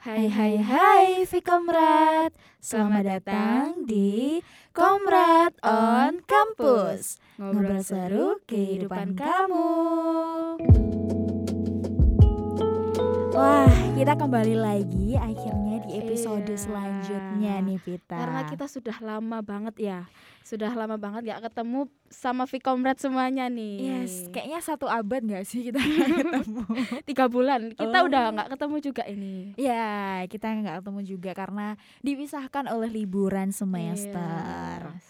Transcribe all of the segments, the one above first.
Hai hai hai Vikomrad Selamat datang di Komrad on Campus. Ngobrol seru kehidupan kamu. Wah, kita kembali lagi akhirnya di episode Iya. selanjutnya nih Vita Karena kita sudah lama banget ya Sudah lama banget gak ketemu sama Vikomrad semuanya nih Yes, kayaknya satu abad gak sih kita nggak ketemu Tiga bulan Kita Oh. udah gak ketemu juga ini Ya, kita nggak ketemu juga karena dipisahkan oleh liburan semester. Yes.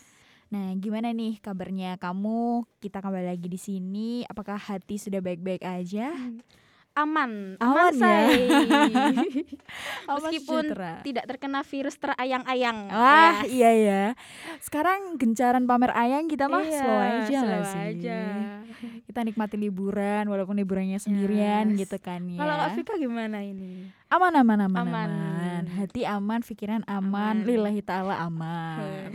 Nah, gimana nih kabarnya kamu? Kita kembali lagi di sini. Apakah hati sudah baik-baik aja? Aman Aman ya? say. Meskipun sejahtera. tidak terkena virus terayang-ayang Wah, Yes. iya ya. Sekarang gencaran pamer ayang kita mah Iya, slow aja slow nggak sih? aja. Kita nikmati liburan walaupun liburannya sendirian Yes. gitu kan ya. Kalau Kak Vika gimana ini? aman aman aman Aman. aman. Hati aman, pikiran aman, Aman. lillahi taala aman.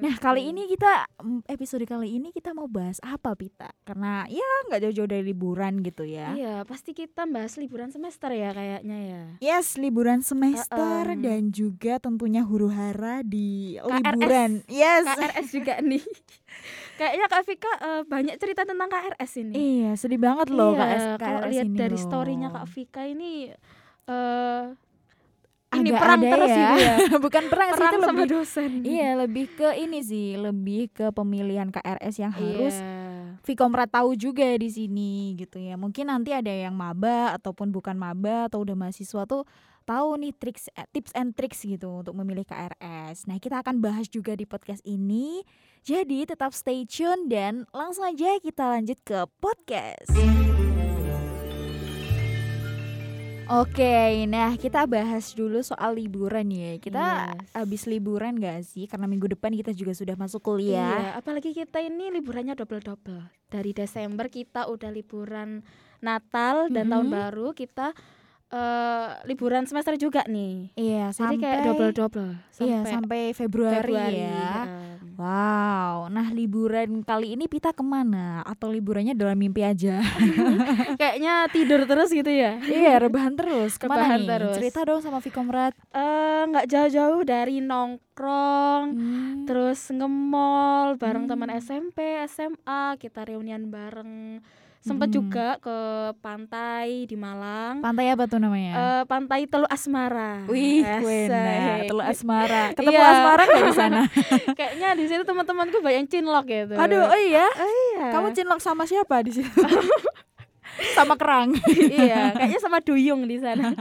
Nah kali ini kita episode kali ini kita mau bahas apa Pita? Karena ya nggak jauh-jauh dari liburan gitu ya. Iya, pasti kita bahas liburan semester ya kayaknya ya. Yes liburan semester Uh-uh. dan juga tentunya huru hara di KRS. liburan. Yes. KRS juga nih. Kayaknya Kak Vika eh, banyak cerita tentang KRS ini. Iya sedih banget loh iya, KS, kalau KRS lihat ini dari storynya Kak Vika ini eh ini Agak perang ada terus ya. gitu ya. Bukan perang, sih perang itu sama lebih dosen. Iya lebih ke ini sih lebih ke pemilihan KRS yang harus Iya. Vikomrat tahu juga di sini gitu ya. Mungkin nanti ada yang maba ataupun bukan maba atau udah mahasiswa tuh tahu nih triks eh, tips and tricks gitu untuk memilih KRS. Nah, kita akan bahas juga di podcast ini. Jadi tetap stay tune dan langsung aja kita lanjut ke podcast. Oke, nah kita bahas dulu soal liburan ya. Kita Yes. habis liburan gak sih? Karena minggu depan kita juga sudah masuk kuliah. Iya, apalagi kita ini liburannya double-double. Dari Desember kita udah liburan Natal dan tahun Mhm. baru kita eh liburan semester juga nih. Iya, Jadi sampai kayak double-double Iya, sampai sampai Februari, Februari. ya. heeh. Wow, nah liburan kali ini Pita ke mana? Atau liburannya dalam mimpi aja? Kayaknya tidur terus gitu ya. iya, rebahan terus. Ke mana Rebahan nih? terus. Cerita dong sama Vikomrat. Eh nggak jauh-jauh dari nongkrong, Hmm. terus nge-mall bareng Hmm. teman SMP, SMA, kita reunian bareng. Sempet Hmm. juga ke pantai di Malang. Pantai apa tuh namanya? Eh, pantai Teluk Asmara. Wih, wena, Teluk Asmara. Ketemu Iya. Asmara nggak di sana? Kayaknya di situ teman-temanku banyak cinlok gitu. Aduh, oh iya. iya. Kamu cinlok sama siapa di situ? sama kerang. iya, kayaknya sama duyung di sana.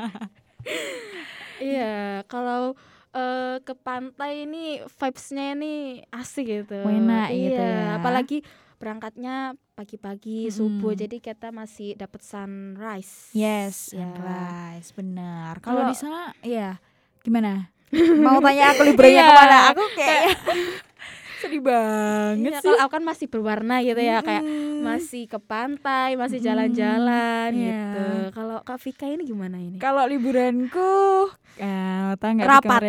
iya, kalau eh, ke pantai ini vibes-nya ini asik gitu. Enak iya, gitu ya. apalagi berangkatnya pagi-pagi subuh Mm-mm. jadi kita masih dapat sunrise. Yes, Ya. sunrise, benar. Kalau di sana, iya. Gimana? Mau tanya aku liburannya Iya, ke mana? Aku kayak sedih banget Iya, sih. kalau aku kan masih berwarna gitu ya kayak masih ke pantai, masih Mm, jalan-jalan iya. gitu. Kalau Kak Vika ini gimana ini? Kalau liburanku eh Rapat.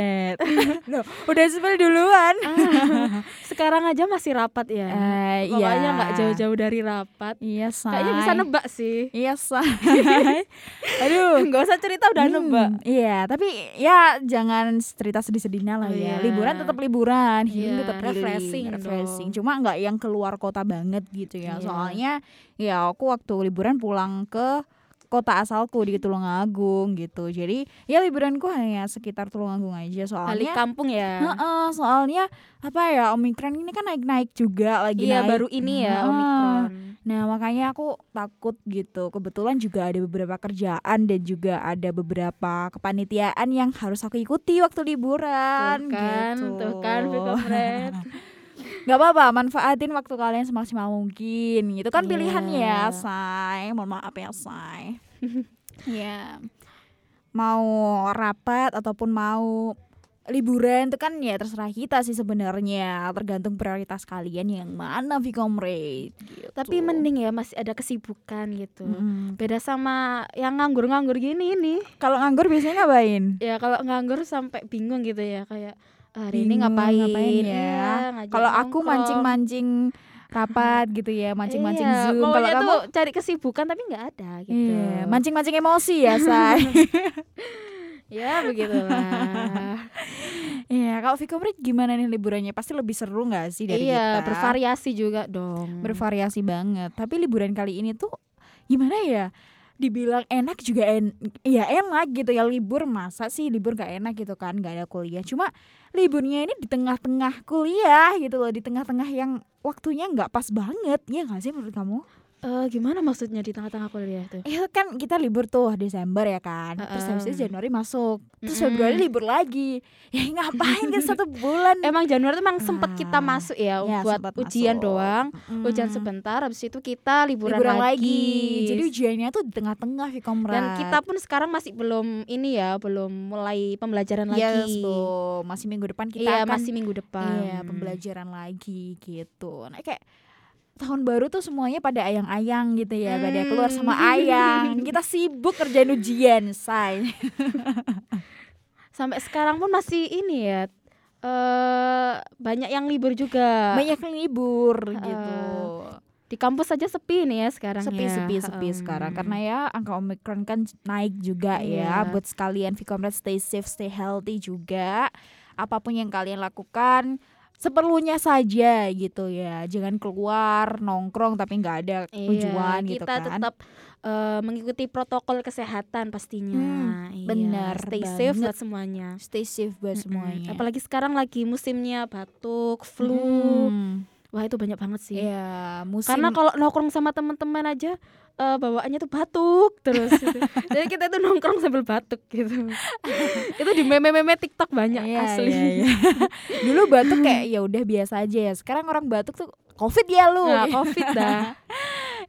Loh, udah spill duluan. Ah, sekarang aja masih rapat ya. Eh, Pokoknya iya. nggak jauh-jauh dari rapat. Iya, say. Kayaknya bisa nebak sih. Iya, say. Aduh. Nggak usah cerita udah Hmm, nebak. Iya, tapi ya jangan cerita sedih-sedihnya lah Oh, ya. iya. Liburan tetap liburan, healing Iya, tetap healing, refreshing refreshing. dong. Cuma nggak yang keluar kota banget gitu ya. Iya. Soalnya ya aku waktu liburan pulang ke kota asalku di Tulungagung gitu. Jadi ya liburanku hanya sekitar Tulungagung aja Balik soalnya. kampung ya. Heeh, soalnya apa ya Omikron ini kan naik-naik juga lagi Iya naik. baru ini ya Heeh. Omikron. Nah makanya aku takut gitu Kebetulan juga ada beberapa kerjaan Dan juga ada beberapa kepanitiaan Yang harus aku ikuti waktu liburan Tuh kan, gitu. tuh kan Vikomret. Gak apa-apa manfaatin waktu kalian semaksimal mungkin Gitu kan Iya. pilihan ya say Mohon maaf ya say Ya Mau rapat ataupun mau liburan itu kan ya terserah kita sih sebenarnya tergantung prioritas kalian yang mana Vicomrade gitu. Tapi mending ya masih ada kesibukan gitu. Mm-mm. Beda sama yang nganggur-nganggur gini nih. Kalau nganggur biasanya ngapain? Ya kalau nganggur sampai bingung gitu ya kayak "Ah, hari ini Bingung ngapain, ngapain ya. Iya, ngajak Kalau aku mancing-mancing rapat gitu ya, mancing-mancing Iya, Zoom. Kalau kamu tuh cari kesibukan tapi nggak ada gitu. iya, mancing-mancing emosi ya, Say. ya begitulah. Iya, kalau Vicomrit gimana nih liburannya? Pasti lebih seru nggak sih dari iya, kita? bervariasi juga dong. bervariasi banget. Tapi liburan kali ini tuh gimana ya? Dibilang enak juga en ya enak gitu ya libur masa sih libur gak enak gitu kan gak ada kuliah cuma liburnya ini di tengah-tengah kuliah gitu loh di tengah-tengah yang waktunya nggak pas banget ya nggak sih menurut kamu? Eh, gimana maksudnya di tengah-tengah kuliah tuh? Eh kan kita libur tuh Desember ya kan terus habis itu. Januari masuk terus Mm-mm. Februari libur lagi ya ngapain kan satu bulan Emang Januari tuh emang sempet kita masuk ya, ya, buat ujian masuk. doang, Mm. ujian sebentar, habis itu kita liburan, liburan lagi. lagi. Jadi ujiannya tuh di tengah-tengah Vicomrat. dan kita pun sekarang masih belum ini ya, belum mulai pembelajaran Yes, lagi. Masih minggu depan kita Iya, akan masih minggu depan. iya pembelajaran lagi gitu. Nah, kayak tahun baru tuh semuanya pada ayang-ayang gitu ya, pada keluar sama Hmm. ayang. Kita sibuk kerjain ujian, say. Sampai sekarang pun masih ini ya. eh banyak yang libur juga. Banyak yang libur Heeh. gitu. Di kampus saja sepi nih ya sekarang Sepi ya. sepi sepi Heeh. sekarang karena ya angka Omicron kan naik juga ya. Iya. Buat sekalian Vicomrat stay safe, stay healthy juga. Apa pun yang kalian lakukan seperlunya saja gitu ya. Jangan keluar nongkrong tapi nggak ada Iya, tujuan gitu kita kan. tetap eh, mengikuti protokol kesehatan pastinya. Hmm, Iya, benar Stay safe banget. buat semuanya. Stay safe buat Mm-mm. semuanya. Apalagi sekarang lagi musimnya batuk, flu. Hmm, Wah, itu banyak banget sih. Iya, musim Karena kalau nongkrong sama teman-teman aja eh, bawaannya tuh batuk terus. gitu. Jadi kita tuh nongkrong sambil batuk gitu. itu di meme-meme TikTok banyak Iya, asli. iya, iya. Dulu batuk kayak ya udah biasa aja ya. Sekarang orang batuk tuh covid ya lu. Nah, Covid dah.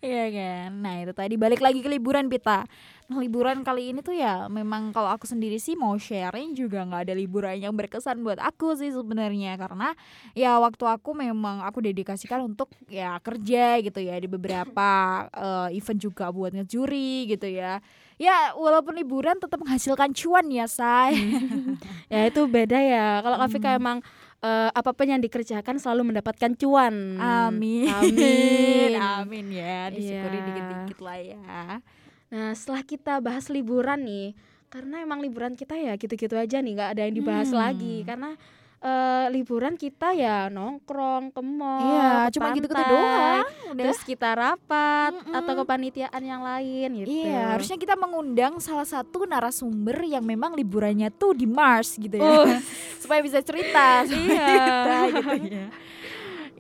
Iya kan. Nah, itu tadi balik lagi ke liburan Pita. Nah, liburan kali ini tuh ya memang kalau aku sendiri sih mau sharing juga nggak ada liburan yang berkesan buat aku sih sebenarnya karena ya waktu aku memang aku dedikasikan untuk ya kerja gitu ya di beberapa eh, event juga buat ngejuri gitu ya. Ya walaupun liburan tetap menghasilkan cuan ya, say. ya itu beda ya. Kalau Kafika Hmm. emang eh, apa pun yang dikerjakan selalu mendapatkan cuan. Amin. Amin. Amin ya, disyukuri Iya. dikit-dikit lah ya. Nah, setelah kita bahas liburan nih, karena emang liburan kita ya gitu-gitu aja nih, nggak ada yang dibahas Hmm. lagi. Karena eh, liburan kita ya nongkrong ke mall, Iya, ke cuma gitu-gitu doang. Udah. Terus kita rapat Mm-mm. atau kepanitiaan yang lain gitu. Iya, harusnya kita mengundang salah satu narasumber yang memang liburannya tuh di Mars gitu ya. Oh. Supaya bisa cerita Iya. kita gitu ya.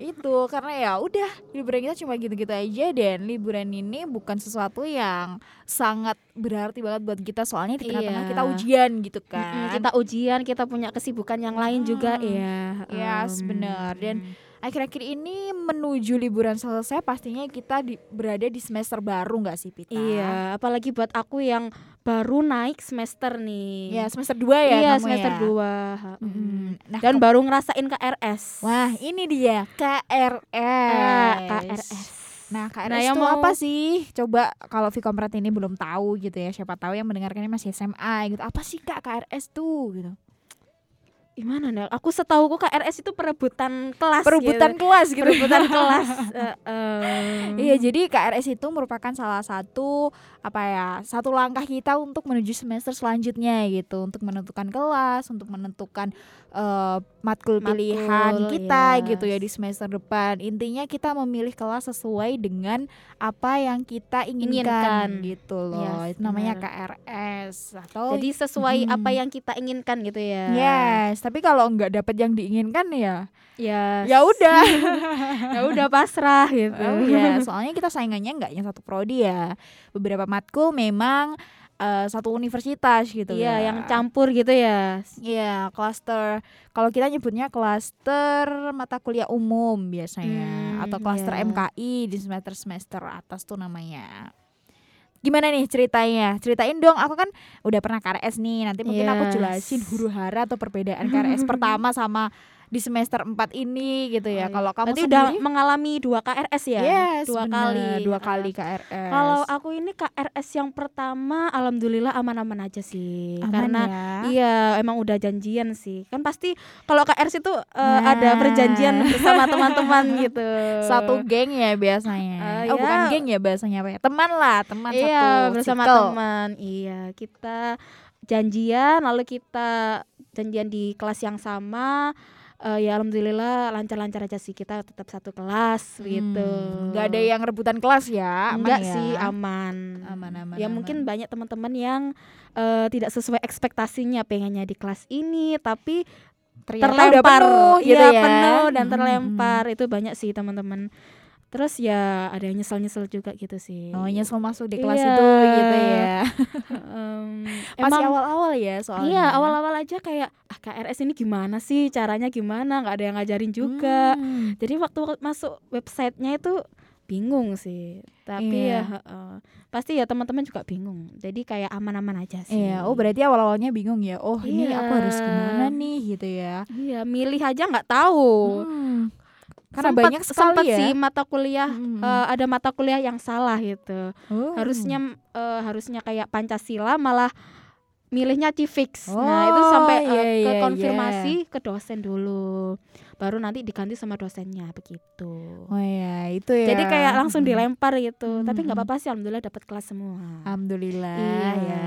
Itu karena ya udah liburan kita cuma gitu-gitu aja dan liburan ini bukan sesuatu yang sangat berarti banget buat kita soalnya di tengah-tengah Iya. kita ujian gitu kan. kita ujian, kita punya kesibukan yang lain juga Hmm. ya. Yes, em, benar. Dan akhir-akhir ini menuju liburan selesai pastinya kita di- berada di semester baru nggak sih Pita? Iya, apalagi buat aku yang baru naik semester nih. Ya semester 2 ya iya, semester ya? 2. Mm-mm. Nah, Dan baru ngerasain KRS. Wah, ini dia KRS. KRS. Nah, KRS Nah, itu mau- apa sih? Coba kalau Vikomprat ini belum tahu gitu ya. Siapa tahu yang mendengarkannya masih SMA gitu. Apa sih Kak KRS tuh gitu? Gimana nih? Aku setahuku KRS itu perebutan kelas. Perebutan gitu. kelas gitu. perebutan kelas. Eh, em. Iya, jadi KRS itu merupakan salah satu apa ya? Satu langkah kita untuk menuju semester selanjutnya gitu, untuk menentukan kelas, untuk menentukan eh, matkul pilihan Matkul, kita yes. gitu ya di semester depan. Intinya kita memilih kelas sesuai dengan apa yang kita inginkan, Inginkan. gitu loh. Yes, itu namanya benar. KRS atau Jadi sesuai Mm-mm. apa yang kita inginkan gitu ya. Yes, tapi kalau nggak dapat yang diinginkan ya, Ya. ya udah. ya udah pasrah gitu. Oh ya, soalnya kita saingannya nggak yang satu prodi ya. Beberapa matkul memang eh, satu universitas gitu Iya, ya. yang campur gitu ya. Iya, klaster. Kalau kita nyebutnya klaster mata kuliah umum biasanya Hmm, atau klaster iya. MKI di semester-semester atas tuh namanya. Gimana nih ceritanya? Ceritain dong. Aku kan udah pernah KRS nih. Nanti mungkin aku Yes. jelasin huru hara atau perbedaan KRS pertama sama di semester 4 ini gitu ya. Oh, iya. Kalau kamu Berarti udah sendiri mengalami dua KRS ya? Yes, dua bener, kali. dua kali KRS. Kalau aku ini KRS yang pertama alhamdulillah aman-aman aja sih. Aman Karena ya. iya emang udah janjian sih. Kan pasti kalau KRS itu eh, Nah. ada perjanjian bersama teman-teman gitu. satu geng ya biasanya. Ah, oh, ya. bukan geng ya bahasanya apa ya? Teman lah, teman iya, satu bersama teman. Iya, kita janjian lalu kita janjian di kelas yang sama. Eh, ya alhamdulillah lancar-lancar aja sih kita tetap satu kelas gitu. Hmm, nggak ada yang rebutan kelas ya? Enggak ya? sih aman. Aman, aman, ya aman. mungkin banyak teman-teman yang eh, tidak sesuai ekspektasinya pengennya di kelas ini tapi Ternyata terlempar penuh gitu Iya, ya. penuh dan Hmm, terlempar itu banyak sih teman-teman. Terus ya ada yang nyesel-nyesel juga gitu sih. Oh, nyesel masuk di kelas Iya. itu gitu ya. Em, Masih awal-awal ya soalnya. Iya awal-awal aja kayak KRS ini gimana sih caranya gimana nggak ada yang ngajarin juga. Hmm. Jadi waktu masuk websitenya itu bingung sih. Tapi Iya. ya heeh. pasti ya teman-teman juga bingung. Jadi kayak aman-aman aja sih. Iya, oh berarti awal-awalnya bingung ya. Oh, ini Iya. aku harus gimana nih gitu ya. Iya, milih aja nggak tahu. Hmm. Karena Sempet- banyak sekali sempet ya. sih mata kuliah Mm-mm. eh, ada mata kuliah yang salah gitu. Oh. Harusnya eh, harusnya kayak Pancasila malah milihnya Civix. nah, itu Oh, sampai eh, iya, ke iya, konfirmasi ke dosen dulu. Baru nanti diganti sama dosennya begitu. Oh ya, itu ya. Jadi kayak langsung dilempar gitu. Tapi nggak apa-apa sih alhamdulillah dapat kelas semua. Alhamdulillah iya ya.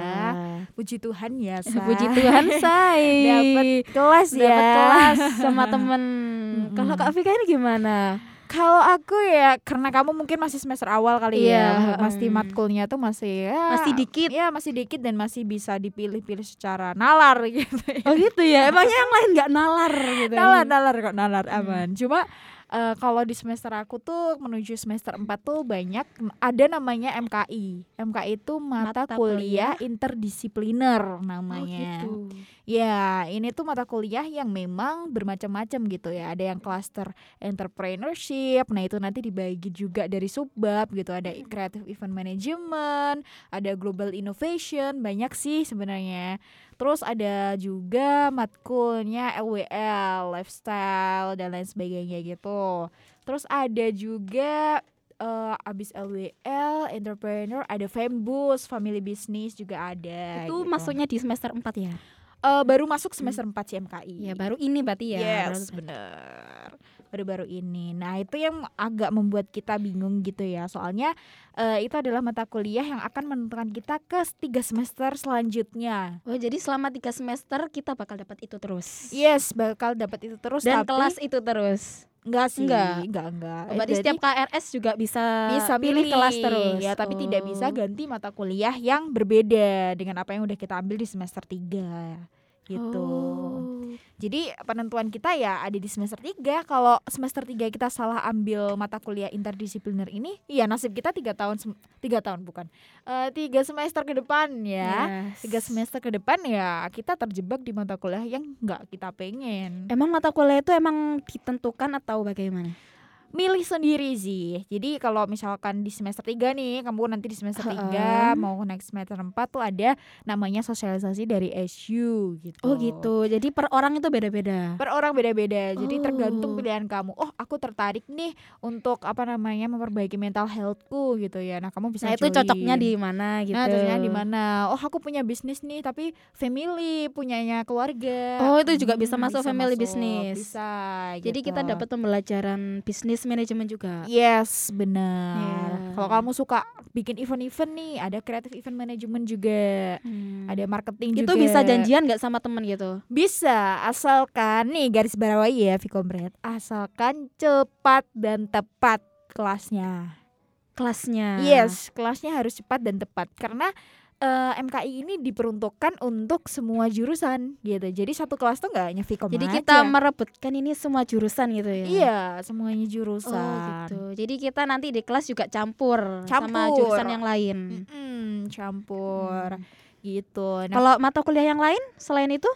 Puji Tuhan ya, Say. Puji Tuhan say. Dapat kelas ya. Dapat kelas sama temen. Mm-mm. Kalau Kak Vika ini gimana? Kalau aku ya karena kamu mungkin masih semester awal kali Iya, ya. Masih mm. matkulnya tuh masih ya, Masih dikit. Ya, masih dikit dan masih bisa dipilih-pilih secara nalar gitu. ya. Oh gitu ya. Emangnya yang lain nggak nalar gitu. nalar nalar kok nalar Hmm. aman cuma eh, kalau di semester aku tuh menuju semester 4 tuh banyak ada namanya MKI MKI itu mata, Mata kuliah, kuliah. interdisipliner Oh namanya gitu. Ya ini tuh mata kuliah yang memang bermacam-macam gitu ya ada yang cluster entrepreneurship nah itu nanti dibagi juga dari subbab gitu ada creative event management ada global innovation banyak sih sebenarnya Terus ada juga matkulnya LWL, lifestyle dan lain sebagainya gitu. Terus ada juga eh, abis LWL, entrepreneur, ada Fembus, family business juga ada. Itu gitu. masuknya di semester 4 ya? Eh, baru masuk semester 4 CMKI. Ya baru ini berarti ya. Yes, Baru- bener. Baru-baru ini. Nah, itu yang agak membuat kita bingung gitu ya. Soalnya eh, itu adalah mata kuliah yang akan menentukan kita ke tiga semester selanjutnya. Oh jadi selama tiga semester kita bakal dapat itu terus. Yes, bakal dapat itu terus Dan tapi kelas itu terus. Enggak sih, Enggak. enggak enggak. Oh, berarti Jadi setiap KRS juga bisa, bisa pilih kelas terus. Ya, tapi tidak bisa Oh. ganti mata kuliah yang berbeda dengan apa yang udah kita ambil di semester 3 gitu. Oh. Jadi penentuan kita ya ada di semester 3 Kalau semester 3 kita salah ambil mata kuliah interdisipliner ini Ya nasib kita tiga tahun tiga tahun bukan Eh, tiga semester ke depan ya Yes. tiga semester ke depan ya kita terjebak di mata kuliah yang nggak kita pengen Emang mata kuliah itu emang ditentukan atau bagaimana? Milih sendiri sih jadi kalau misalkan di semester 3 nih kamu nanti di semester 3 Heeh. mau naik semester 4 tuh ada namanya sosialisasi dari SU gitu Oh gitu. Jadi per orang itu beda-beda. per orang beda-beda jadi tergantung Oh. pilihan kamu oh aku tertarik nih untuk apa namanya memperbaiki mental healthku gitu ya nah kamu bisa Nah itu join. cocoknya di mana gitu. nah cocoknya di mana oh aku punya bisnis nih tapi family punyanya keluarga Oh, itu juga bisa Hmm, masuk family masuk. business. bisa Jadi gitu. kita dapat pembelajaran bisnis manajemen juga. Yes, benar. Iya. Kalau kamu suka bikin event-event nih, ada creative event management juga, Hmm. ada marketing itu juga. bisa janjian nggak sama temen gitu? Bisa, asalkan nih garis bawahi ya Vicomret, asalkan cepat dan tepat kelasnya. Kelasnya. Yes, kelasnya harus cepat dan tepat karena eh, MKI ini diperuntukkan untuk semua jurusan gitu. Jadi satu kelas tuh nggak hanya Vicom Jadi aja. kita merebutkan ini semua jurusan gitu ya. Iya, semuanya Oh jurusan. gitu. Jadi kita nanti di kelas juga campur, sama Campur. jurusan yang lain. Mm-mm, campur Hmm. gitu. Nah, Kalau mata kuliah yang lain selain itu?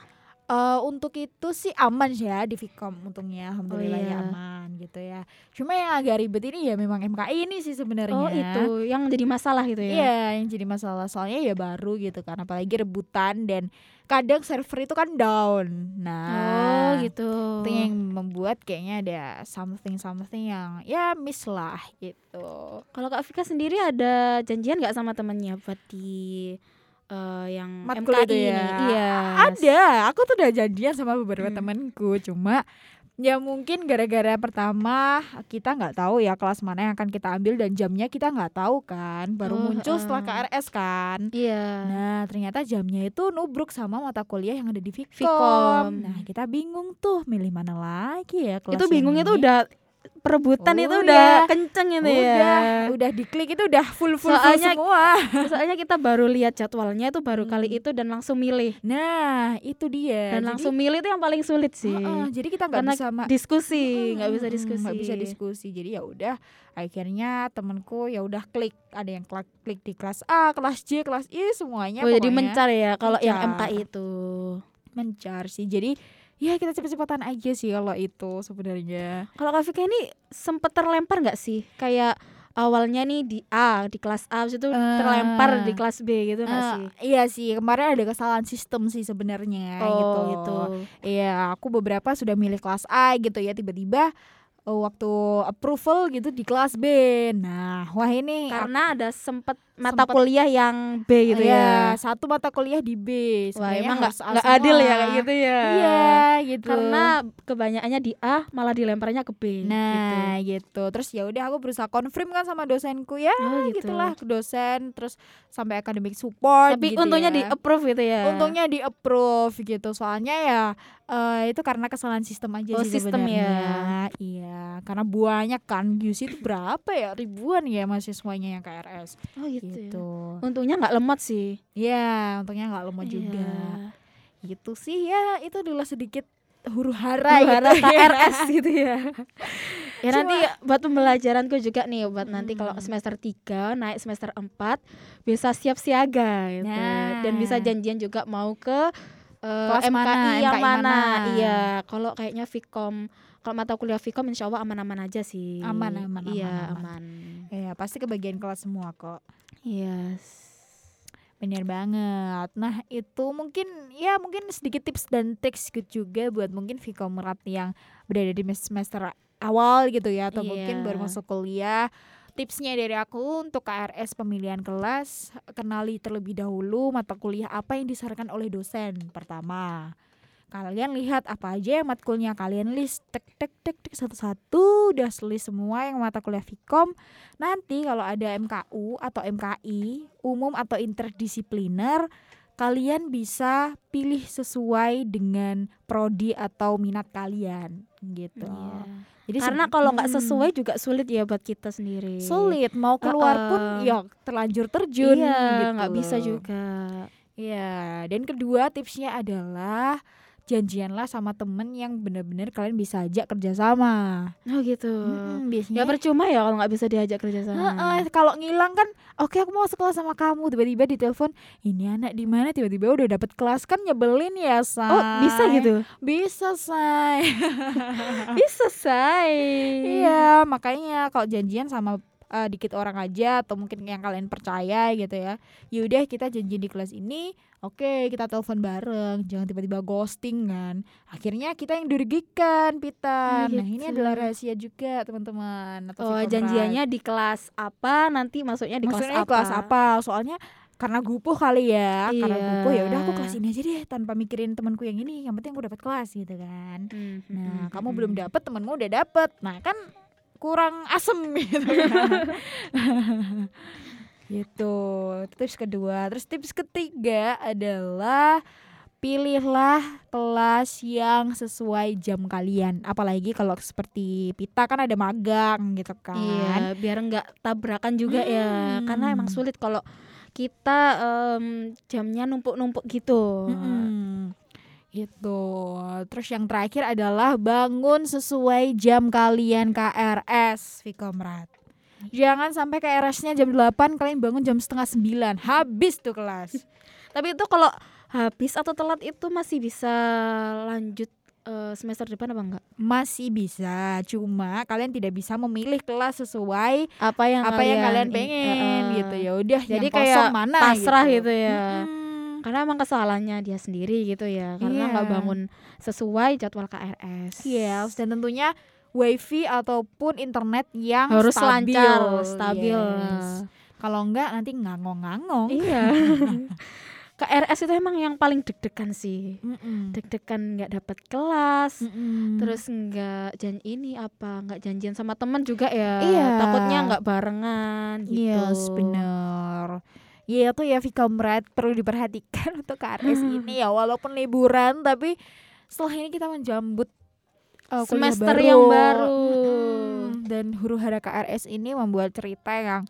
Eh, untuk itu sih aman sih ya di Vkom untungnya alhamdulillah ya iya. aman gitu ya. Cuma yang agak ribet ini ya memang MKI ini sih sebenarnya. Oh itu yang jadi masalah gitu ya? Iya, yang jadi masalah soalnya ya baru gitu kan apalagi rebutan dan kadang server itu kan down. Oh Nah, gitu. itu yang membuat kayaknya ada something something yang ya miss lah gitu. Kalau Kak Vika sendiri ada janjian nggak sama temennya buat di eh, yang Matkul MKI itu ini? ya? Iya. Ada, aku tuh udah janjian sama beberapa Hmm. temanku, cuma ya mungkin gara-gara pertama kita nggak tahu ya kelas mana yang akan kita ambil dan jamnya kita nggak tahu kan, baru Oh, muncul setelah heeh. KRS kan. Iya. Nah, ternyata jamnya itu nubruk sama mata kuliah yang ada di Vkom. Vkom. Nah, kita bingung tuh milih mana lagi ya kelas itu yang bingung itu ini. udah perebutan Oh, itu udah iya. kenceng itu udah, ya. udah diklik itu udah full full, full Soalnya- semua. Soalnya kita baru lihat jadwalnya itu baru kali Hmm. itu dan langsung milih. Nah, itu dia. Dan Jadi- langsung milih itu yang paling sulit sih. Heeh, jadi kita nggak bisa Diskusi, nggak bisa Mm-mm, diskusi. nggak bisa diskusi jadi ya udah akhirnya temenku ya udah klik ada yang klik, klik di kelas A kelas J kelas I semuanya Oh, jadi mencar ya kalau yang. MKI itu. mencar sih jadi ya kita cepet-cepetan aja sih kalau itu sebenarnya Kalau Kak Vika ini sempet terlempar nggak sih? Kayak awalnya nih di A, di kelas A, itu terlempar di kelas B gitu nggak Eh, sih? iya sih kemarin ada kesalahan sistem sih sebenarnya gitu Oh, gitu. Iya, aku beberapa sudah milih kelas A gitu ya tiba-tiba eh, waktu approval gitu di kelas B. Nah, wah ini Karena ada sempet mata Sempet- kuliah yang B gitu Iya, ya. satu mata kuliah di B. Wah, Sebenarnya emang nggak adil ya kayak gitu ya. Iya, gitu. Karena kebanyakannya di A malah dilemparnya ke B nah, gitu. Terus ya udah aku berusaha confirm kan sama dosenku ya, gitu. Oh, gitu. gitulah ke dosen terus sampai academic support Tapi gitu untungnya ya. di approve gitu ya. Untungnya di approve gitu. Soalnya ya eh, itu karena kesalahan sistem aja Oh, sih sistem sebenarnya. ya. Iya, karena banyak kan UC itu berapa ya? Ribuan ya mahasiswanya yang KRS Oh gitu. Ya. gitu. Untungnya nggak lemot sih. Iya, untungnya nggak lemot juga. Iya. Gitu sih ya, itu adalah sedikit huru hara gitu. KRS gitu ya. ya Cuma- nanti buat pembelajaranku juga nih buat nanti kalau Hmm. semester 3 naik semester 4 bisa siap siaga gitu. Nah. Dan bisa janjian juga mau ke eh, Kelas MKI mana, yang MKI mana. mana. Iya, kalau kayaknya Vkom kalau mata kuliah Vkom insya Allah aman-aman aja sih. Aman, aman, Iya, aman, aman. Ya, pasti kebagian kelas semua kok. Iya. Bener banget. Nah, itu mungkin ya mungkin sedikit tips dan tips gitu juga buat mungkin Vikomerat yang berada di semester awal gitu ya atau mungkin Iya. baru masuk kuliah. Tipsnya dari aku untuk KRS pemilihan kelas, kenali terlebih dahulu mata kuliah apa yang disarankan oleh dosen. Pertama, kalian lihat apa aja yang matkulnya kalian list tek tek tek tek satu-satu udah list semua yang mata kuliah Vkom nanti kalau ada MKU atau MKI umum atau interdisipliner kalian bisa pilih sesuai dengan prodi atau minat kalian gitu Iya. jadi Karena kalau nggak Hmm. sesuai juga sulit ya buat kita sendiri. sulit mau keluar pun Uh-uh. ya terlanjur terjun Iya, gitu nggak bisa juga. Iya, dan kedua tipsnya adalah janjianlah sama temen yang benar-benar kalian bisa ajak kerjasama. Oh gitu. Ya biasanya percuma ya kalau nggak bisa diajak kerja sama. Heeh, kalau ngilang kan, oke aku mau sekelas sama kamu, tiba-tiba ditelepon, ini anak di mana? Tiba-tiba udah dapet kelas kan nyebelin ya, say. Oh bisa gitu. Bisa, say. bisa say. iya, makanya kalau janjian sama eh, dikit orang aja atau mungkin yang kalian percaya gitu ya. Yaudah kita janjian di kelas ini, oke kita telepon bareng, jangan tiba-tiba ghosting kan. Akhirnya kita yang dirugikan, Pita. Oh, Nah ini gitu. adalah rahasia juga teman-teman. atau Oh janjiannya di kelas apa nanti masuknya di Maksudnya kelas apa? kelas apa? Soalnya karena gupuh kali ya, karena Iya. gupuh ya udah aku kelas ini aja deh tanpa mikirin temanku yang ini. Yang penting aku dapat kelas gitu kan. Hmm, Nah, hmm, kamu hmm, belum hmm. dapet, temanmu udah dapet. Nah, kan kurang asem gitu kan. gitu. Itu Tips kedua. Terus tips ketiga adalah pilihlah kelas yang sesuai jam kalian. Apalagi kalau seperti Pita kan ada magang gitu kan. Iya, biar nggak tabrakan juga ya. Karena emang Hmm. sulit kalau kita em, jamnya numpuk-numpuk gitu. Mm-mm. Gitu. Terus yang terakhir adalah bangun sesuai jam kalian KRS, Vikomrat. Jangan sampai KRS-nya jam 8 kalian bangun jam setengah 9 habis tuh kelas. Tapi itu kalau habis atau telat itu masih bisa lanjut eh, semester depan apa enggak? Masih bisa, cuma kalian tidak bisa memilih kelas sesuai Apa yang apa yang kalian pengen gitu ya. Udah Jadi kayak mana pasrah gitu. gitu ya. Mm-mm. Karena emang kesalahannya dia sendiri gitu ya, karena nggak Iya. bangun sesuai jadwal KRS. Yes, dan tentunya wifi ataupun internet yang Harus stabil. lancar, stabil. Yes. Kalau enggak nanti ngangong-ngangong. Iya. KRS itu emang yang paling deg-degan sih. Mm-mm. Deg-degan nggak dapat kelas, Mm-mm. terus nggak jan ini apa nggak janjian sama teman juga ya. Iya. Takutnya nggak barengan gitu. Yes, bener. Ya itu ya Vkomrad perlu diperhatikan untuk KRS ini ya walaupun liburan tapi setelah ini kita menjambut uh, kuliah Semester baru. yang baru. Mm-mm. Dan huru hara KRS ini membuat cerita yang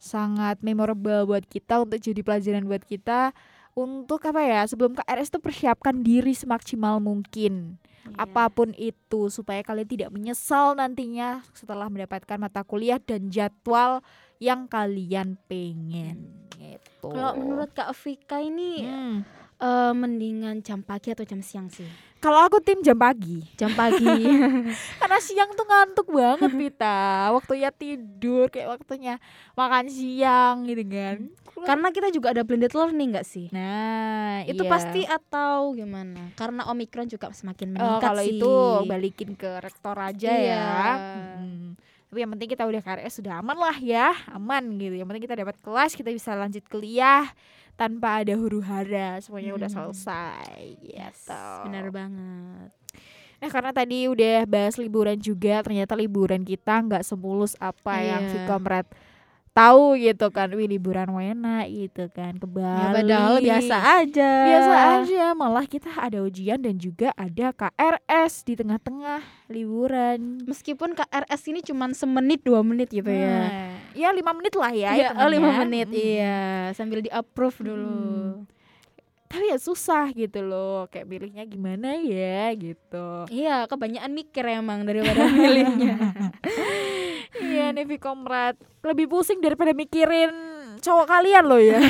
sangat memorable buat kita untuk jadi pelajaran buat kita untuk apa ya sebelum KRS itu persiapkan diri semaksimal mungkin Iya. apa pun itu supaya kalian tidak menyesal nantinya setelah mendapatkan mata kuliah dan jadwal yang kalian pengen gitu. Kalau menurut Kak Vika ini Hmm. eh, mendingan jam pagi atau jam siang sih? kalau aku tim jam pagi Jam pagi. karena siang tuh ngantuk banget Vita waktunya tidur kayak waktunya makan siang gitu kan Karena kita juga ada blended learning nggak sih? nah Itu iya. pasti atau gimana? Karena omikron juga semakin Oh, meningkat kalau sih. itu balikin ke rektor aja Iya. ya Mm. Tapi yang penting kita udah KRS sudah aman lah ya aman gitu yang penting kita dapat kelas kita bisa lanjut kuliah tanpa ada huru hara semuanya udah Hmm. selesai Yes, gitu benar banget. Nah karena tadi udah bahas liburan juga ternyata liburan kita nggak semulus apa yang Iya. Tahu gitu kan wih liburan wena gitu kan ke Ya, Bali padahal biasa aja. biasa aja malah kita ada ujian dan juga ada KRS di tengah-tengah liburan Meskipun KRS ini cuma semenit dua menit gitu ya. Nah, ya lima menit lah ya oh, lima menit Mm. iya sambil di approve dulu. Mm. Tapi ya susah gitu loh kayak pilihnya gimana ya gitu Iya, kebanyakan mikir emang daripada milihnya. Iya nih Vkomrad Lebih pusing daripada mikirin cowok kalian loh ya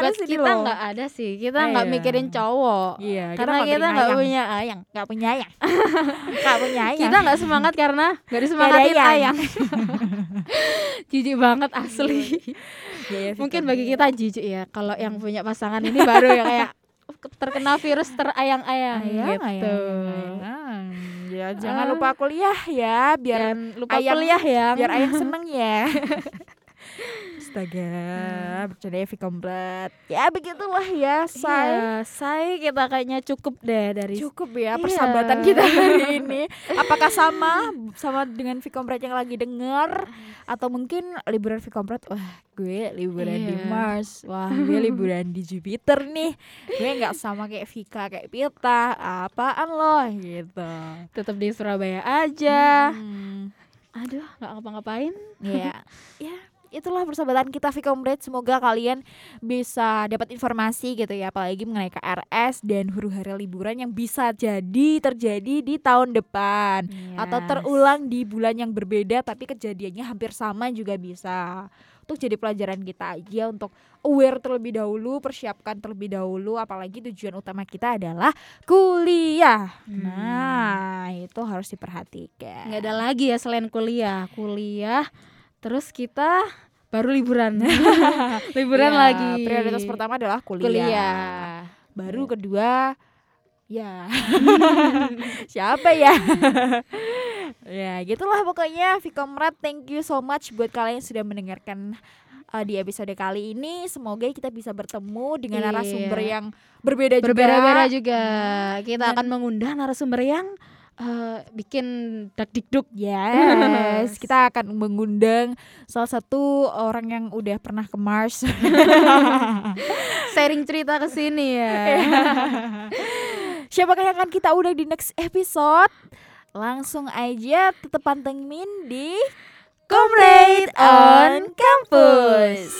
Buat kita nggak ada sih, kita nggak Iya. mikirin cowok. Iya Karena kita nggak punya ayang. Gak punya ayang Gak punya ayang Kita nggak semangat karena nggak disemangatin ayang. ayang. Jijik banget asli. Iya, iya, Mungkin bagi kita jijik ya. Kalau yang punya pasangan ini baru ya kayak terkena virus terayang-ayang Ayang, gitu. ayang, ayang. Ya jangan Ah. lupa kuliah ya Biar Jangan lupa ayang- kuliah ya. biar ayang seneng ya Astaga, Hmm. bercanda Vkomrad Ya begitulah ya, say Iya, say kita kayaknya cukup deh dari Cukup ya Iya. persahabatan kita hari ini. Apakah sama sama dengan Vkomrad yang lagi denger atau mungkin liburan Vkomrad wah gue liburan di Iya. Mars, wah gue liburan di Jupiter nih. Gue nggak sama kayak Vika kayak Pita, apaan loh gitu. tetap di Surabaya aja. Hmm, Aduh, nggak ngapa-ngapain. ya, ya itulah persahabatan kita Vkomrad. Semoga kalian bisa dapat informasi gitu ya, apalagi mengenai KRS dan huru hara liburan yang bisa jadi terjadi di tahun depan. atau Yes. terulang di bulan yang berbeda tapi kejadiannya hampir sama juga bisa untuk jadi pelajaran kita aja untuk aware terlebih dahulu persiapkan terlebih dahulu apalagi tujuan utama kita adalah kuliah Hmm. nah itu harus diperhatikan nggak ada lagi ya selain kuliah kuliah terus kita baru liburan. Liburan Ya, lagi. prioritas pertama adalah kuliah, kuliah. Baru kedua ya. Siapa ya? Ya gitulah pokoknya Vkomrad thank you so much buat kalian yang sudah mendengarkan uh, di episode kali ini. Semoga kita bisa bertemu dengan Iya. narasumber yang berbeda, berbeda-beda juga juga. Kita Dan- akan mengundang narasumber yang eh, bikin dak dikduk Yes, kita akan mengundang salah satu orang yang udah pernah ke Mars. sharing cerita ke sini ya Siapakah yang akan kita undang di next episode? Langsung aja tetap pantengin di Comrade on Campus.